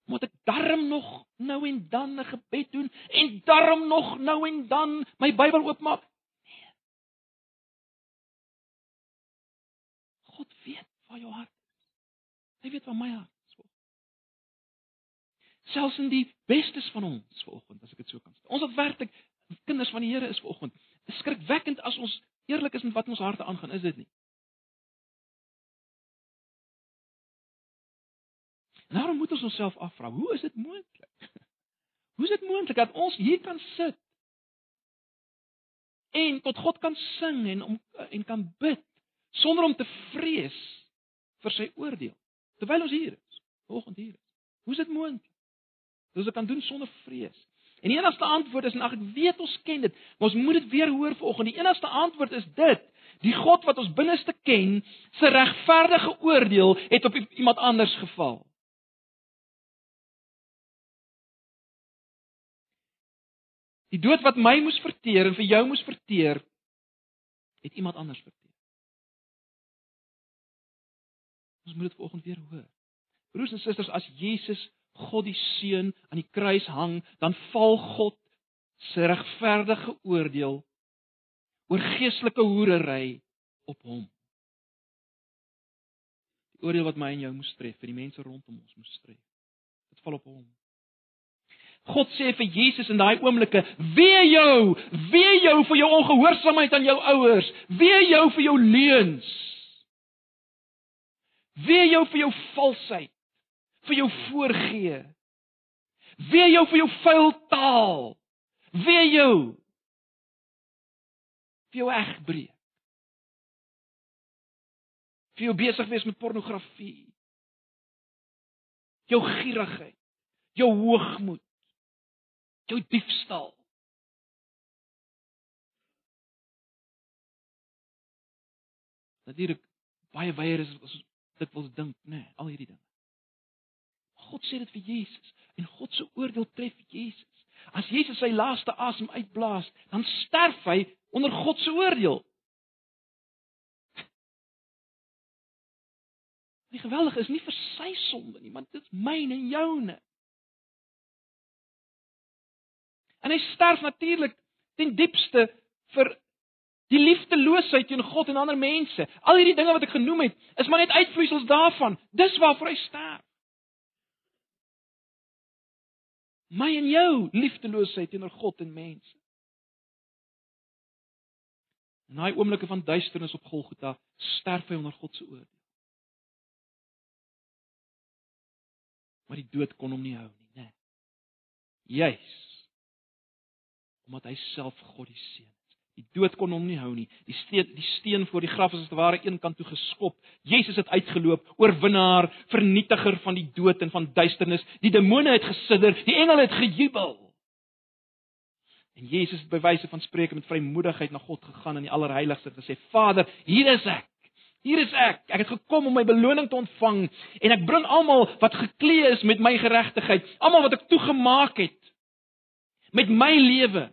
moet ek darm nog nou en dan 'n gebed doen en darm nog nou en dan my Bybel oopmaak? Nee. God weet waar jou hart is. Hy weet waar my hart is. Selfs in die bestes van ons vanoggend, as ek dit so kan sê. Ons wat werklik kinders van die Here is vanoggend, is skrikwekkend as ons eerlik is met wat ons harte aangaan, is dit nie? Daarom moet ons onsself afvra, hoe is dit moontlik? Hoe is dit moontlik dat ons hier kan sit en tot God kan sing en om en kan bid sonder om te vrees vir sy oordeel terwyl ons hier is, vanoggend hier is. Hoe is dit moontlik? Dat ons kan doen sonder vrees. En die enigste antwoord is en ag ek weet ons ken dit, maar ons moet dit weer hoor vanoggend. Die enigste antwoord is dit: die God wat ons binneste ken, se regverdige oordeel het op iemand anders geval. Die dood wat my moes verteer en vir jou moes verteer, het iemand anders verteer. Ons moet dit vanoggend weer hoor. Broers en susters, as Jesus God die seun aan die kruis hang, dan val God se regverdige oordeel oor geestelike hoerery op hom. Die oordeel wat my en jou moes tref, vir die mense rondom ons moes tref. Dit val op hom. God sê vir Jesus in daai oomblikke: "Wee jou, wee jou vir jou ongehoorsaamheid aan jou ouers, wee jou vir jou leuns. Wee jou vir jou valsheid, vir jou voorgee. Wee jou vir jou vuil taal. Wee jou vir jou egbreek. Vir jou besig wees met pornografie. Jou gierigheid, jou hoogmoed, jou diefstal. Natuurlik baie weier is as dit wil dink, nê, nee, al hierdie dinge. God sê dit vir Jesus en God se oordeel tref Jesus. As Jesus sy laaste asem uitblaas, dan sterf hy onder God se oordeel. Die geweldige is nie vir sy sonde nie, want dit is myne en joune. En hy sterf natuurlik ten diepste vir die liefdeloosheid teen God en ander mense. Al hierdie dinge wat ek genoem het, is maar net uitvloeisels daarvan. Dis waarvoor hy sterf. My en jou liefdeloosheid teenoor God en mense. In daai oomblikke van duisternis op Golgotha sterf hy onder God se oordeel. Maar die dood kon hom nie hou nie, né? Juis omdat hy self God die seun is. Die dood kon hom nie hou nie. Die steen die steen voor die graf is as te ware een kant toe geskop. Jesus het uitgeloop, oorwinnaar, vernietiger van die dood en van duisternis. Die demone het gesidder, die engele het gejubel. En Jesus het by wyse van spreuke met vrymoedigheid na God gegaan in die allerheiligste gesê: "Vader, hier is ek. Hier is ek. Ek het gekom om my beloning te ontvang en ek bring almal wat geklee is met my geregtigheid, almal wat ek toegemaak het met my lewe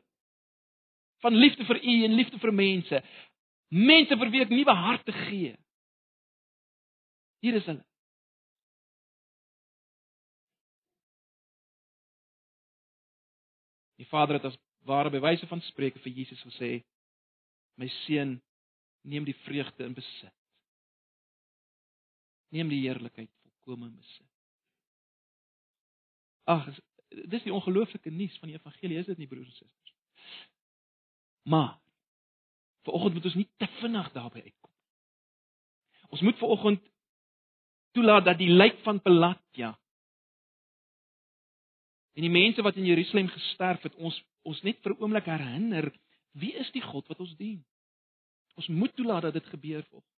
van liefde vir U en liefde vir mense. Mense vir wie ek nuwe harte gee. Hier is hulle. Die Vader het as ware bewyse van spreuke vir Jesus gesê: "My seun, neem die vreugde in besit." neem die heerlikheid volkome besit. Ag, dis die ongelooflike nuus van die evangelie, is dit nie broers en susters? Maar vanoggend moet ons nie te vinnig daarby uitkom. Ons moet vanoggend toelaat dat die lijk van Pilatia en die mense wat in Jerusalem gesterf het, ons ons net vir 'n oomblik herinner, wie is die God wat ons dien? Ons moet toelaat dat dit gebeur volgens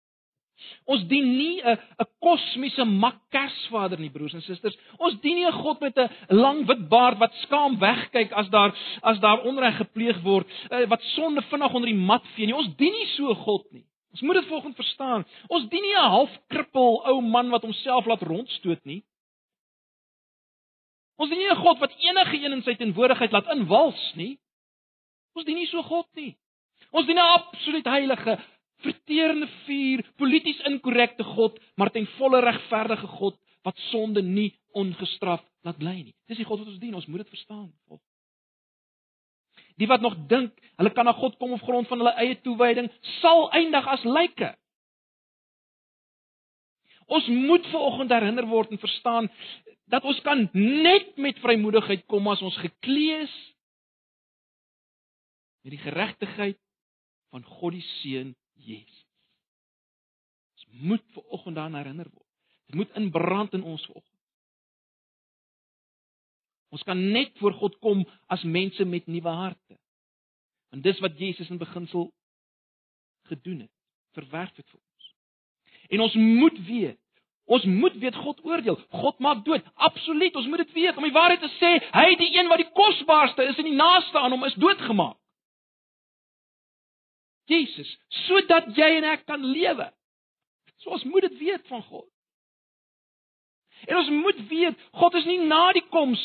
Ons dien nie 'n 'n kosmiese makkersvader nie, broers en susters. Ons dien nie 'n God met 'n lang wit baard wat skaam wegkyk as daar as daar onreg gepleeg word, eh, wat sonde vinnig onder die mat vee nie. Ons dien nie so 'n God nie. Ons moet dit volgens verstaan. Ons dien nie 'n halfkrippel ou man wat homself laat rondstoot nie. Ons dien nie 'n God wat enige een in sy teenwoordigheid laat inwals nie. Ons dien nie so 'n God nie. Ons dien 'n absoluut heilige, verterende vuur, polities inkorrekte God, maar ten volle regverdige God wat sonde nie ongestraf laat bly nie. Dis die God wat ons dien, ons moet dit verstaan. Die wat nog dink hulle kan na God kom op grond van hulle eie toewyding, sal eindig as lyke. Ons moet veraloggend herinner word en verstaan dat ons kan net met vrymoedigheid kom as ons geklee is met die geregtigheid van God die Seun Jesus. Ons moet ver oggend daaraan herinner word. Dit moet inbrand in ons vanoggend. Ons kan net voor God kom as mense met nuwe harte. Want dis wat Jesus in beginsel gedoen het, verwerf het vir ons. En ons moet weet Ons moet weet God oordeel. God maak dood. Absoluut, ons moet dit weet. Om die waarheid te sê, hy die een wat die kosbaarste is en die naaste aan hom is doodgemaak. Jesus, sodat jy en ek kan lewe. So ons moet dit weet van God. En ons moet weet God is nie na die koms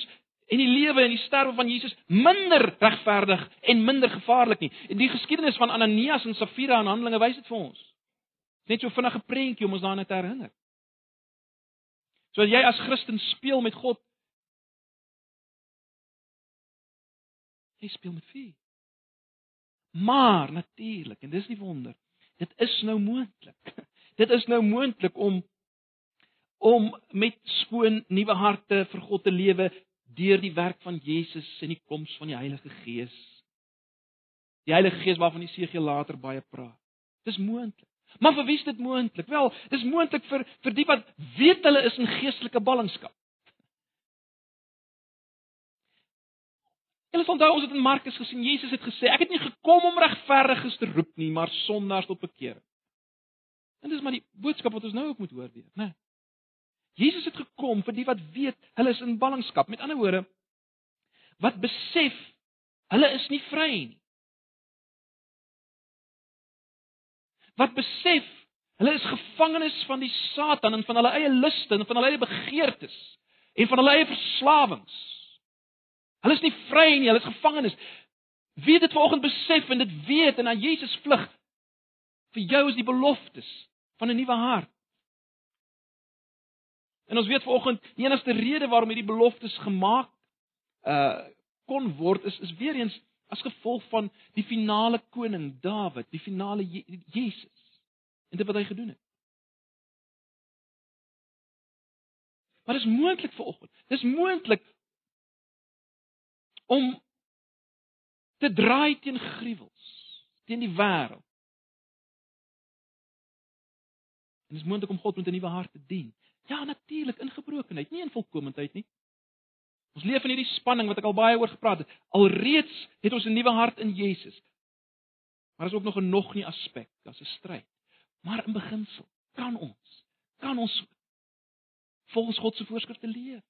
en die lewe en die sterwe van Jesus minder regverdig en minder gevaarlik nie. Die geskiedenis van Ananias en Safira in Handelinge wys dit vir ons. Net so vinnige prentjie om ons daaraan te herinner. So as jy as Christen speel met God, jy speel met vuur. Maar natuurlik, en dis die wonder, dit is nou moontlik. Dit is nou moontlik om om met skoon nuwe harte vir God te lewe deur die werk van Jesus en die koms van die Heilige Gees. Die Heilige Gees waarvan Jesegiel later baie praat. Dis moontlik. Maar vir wie is dit moontlik? Wel, dis moontlik vir vir die wat weet hulle is in geestelike ballingskap. Hulle onthou ons het in Markus gesien Jesus het gesê ek het nie gekom om regverdiges te roep nie, maar sondaars tot bekering. En dis maar die boodskap wat ons nou ook moet hoor weer, né? Jesus het gekom vir die wat weet hulle is in ballingskap. Met ander woorde wat besef hulle is nie vry nie. Wat besef hulle is gevangenes van die Satan en van hulle eie luste en van hulle eie begeertes en van hulle eie verslawings. Hulle is nie vry nie, hulle is gevangenes. Wie dit vanoggend besef en dit weet en na Jesus vlug. Vir jou is die beloftes van 'n nuwe hart. En ons weet vanoggend die enigste rede waarom hierdie beloftes gemaak uh kon word is is weer eens as gevolg van die finale koning Dawid, die finale Je Jesus. En dit wat hy gedoen het. Maar dit is moontlik vanoggend. Dis moontlik om te draai teen gruwels, teen die wêreld. Dit is moontlik om God met 'n nuwe hart te dien. Ja, natuurlik in gebrokenheid, nie in volkomendheid nie. Ons leef in hierdie spanning wat ek al baie oor gepraat het. Alreeds het ons 'n nuwe hart in Jesus. Maar is ook nog 'n nog nie aspek, daar's 'n stryd. Maar in beginsel kan ons kan ons volgens God se voorskrifte leef.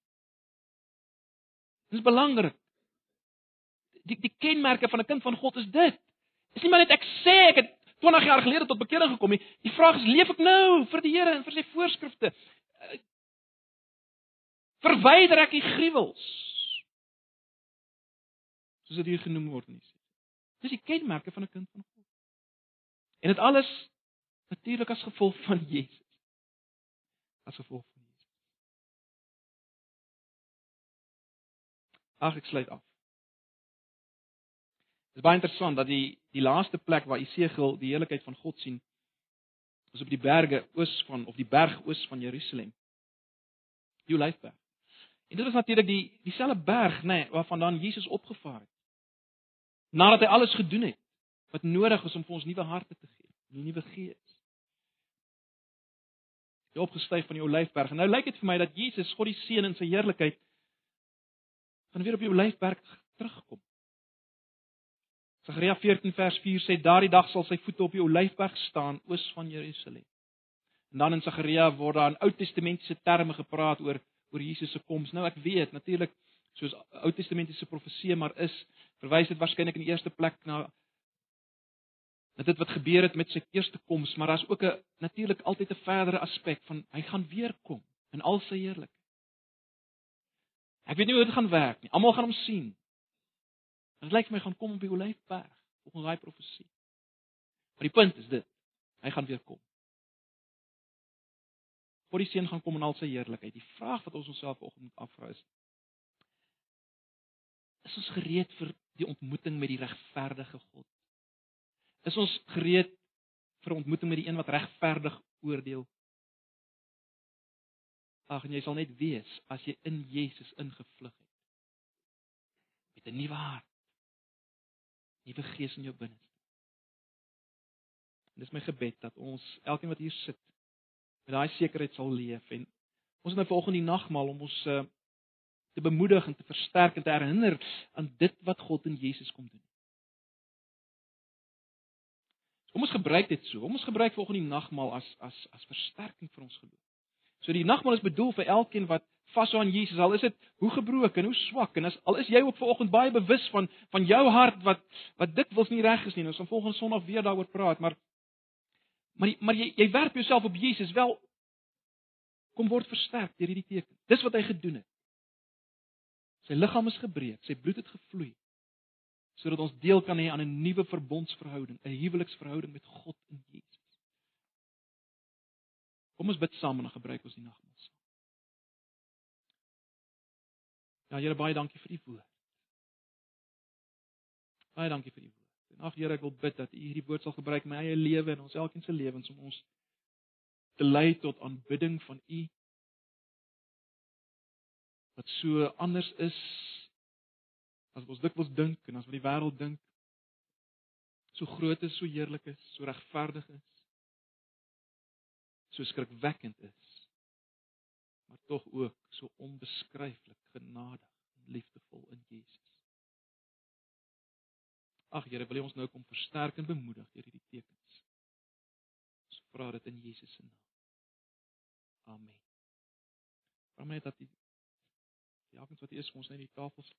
Dit is belangrik die die kenmerke van 'n kind van God is dit. Dis nie maar net ek sê ek het 20 jaar gelede tot bekering gekom nie. Die vraag is leef ek nou vir die Here en vir sy voorskrifte? Verwyder ek die gruwels? Soos dit hier genoem word nie. Dis die kenmerke van 'n kind van God. En dit alles natuurlik as gevolg van Jesus. As gevolg van Jesus. Ag ek sluit af. Dit is baie interessant dat die die laaste plek waar Isegiel die heiligheid van God sien is op die berge oos van of die berg oos van Jerusalem. Die Olyfberg. En dit is natuurlik die dieselfde berg, nê, nee, waarvandaan Jesus opgevaar het. Nadat hy alles gedoen het wat nodig is om vir ons nuwe harte te gee, 'n nuwe gees. Hy opgestyg van die Olyfberg. En nou lyk dit vir my dat Jesus, God die Seun in sy heerlikheid, gaan weer op die Olyfberg terugkom. Sagaria 14 vers 4 sê daardie dag sal sy voete op die Olyfberg staan oos van Jerusalem. En dan in Sagaria word daar in Ou Testamentiese terme gepraat oor oor Jesus se koms. Nou ek weet natuurlik soos Ou Testamentiese profeseë maar is verwys dit waarskynlik in die eerste plek na dat dit wat gebeur het met sy eerste koms, maar daar's ook 'n natuurlik altyd 'n verdere aspek van hy gaan weer kom in al sy heerlikheid. Ek weet nie hoe dit gaan werk nie. Almal gaan hom sien. Dit lyk vir my gaan kom op die Olyfberg, volgens daai profesie. Maar die punt is dit, hy gaan weer kom. Voor die seun gaan kom in al sy heerlikheid. Die vraag wat ons onsself vanoggend moet afvra is: Is ons gereed vir die ontmoeting met die regverdige God? Is ons gereed vir 'n ontmoeting met die een wat regverdig oordeel? Ag, en jy sal net weet as jy in Jesus ingevlug het met 'n nuwe hart nuwe gees in jou binneste. En dis my gebed dat ons elkeen wat hier sit met daai sekerheid sal leef en ons het nou volgende die nagmaal om ons uh, te bemoedig en te versterk en te herinner aan dit wat God in Jesus kom doen. Kom ons gebruik dit so. Kom ons gebruik volgende die nagmaal as as as versterking vir ons geloof. So die nagmaal is bedoel vir elkeen wat vashou aan Jesus al is dit hoe gebroken, hoe swak en as al is jy ook vanoggend baie bewus van van jou hart wat wat dit wils nie reg is nie. Ons gaan volgende Sondag weer daaroor praat, maar maar maar jy jy werp jouself op Jesus wel kom word versterk deur hierdie teken. Dis wat hy gedoen het. Sy liggaam is gebreek, sy bloed het gevloei sodat ons deel kan hê aan 'n nuwe verbondsverhouding, 'n huweliksverhouding met God in Jesus. Kom ons bid saam en gebruik ons die nagmaal. Ja Here, baie dankie vir die woord. Baie dankie vir die woord. En ag Here, ek wil bid dat U hierdie woord sal gebruik in my eie lewe en ons elkeen se lewens om ons te lei tot aanbidding van U. wat so anders is as wat ons dikwels dink en as wat die wêreld dink. So groot is, so heerlik is, so regverdig is. So skrikwekkend is. Maar tog ook so onbeskryflik genadig en liefdevol in Jesus. Ag Here, wil U ons nou kom versterk en bemoedig deur hierdie tekens. Ons vra dit in Jesus se naam. Amen. Vra my dat die Ja, ons wat eers ons net die tafels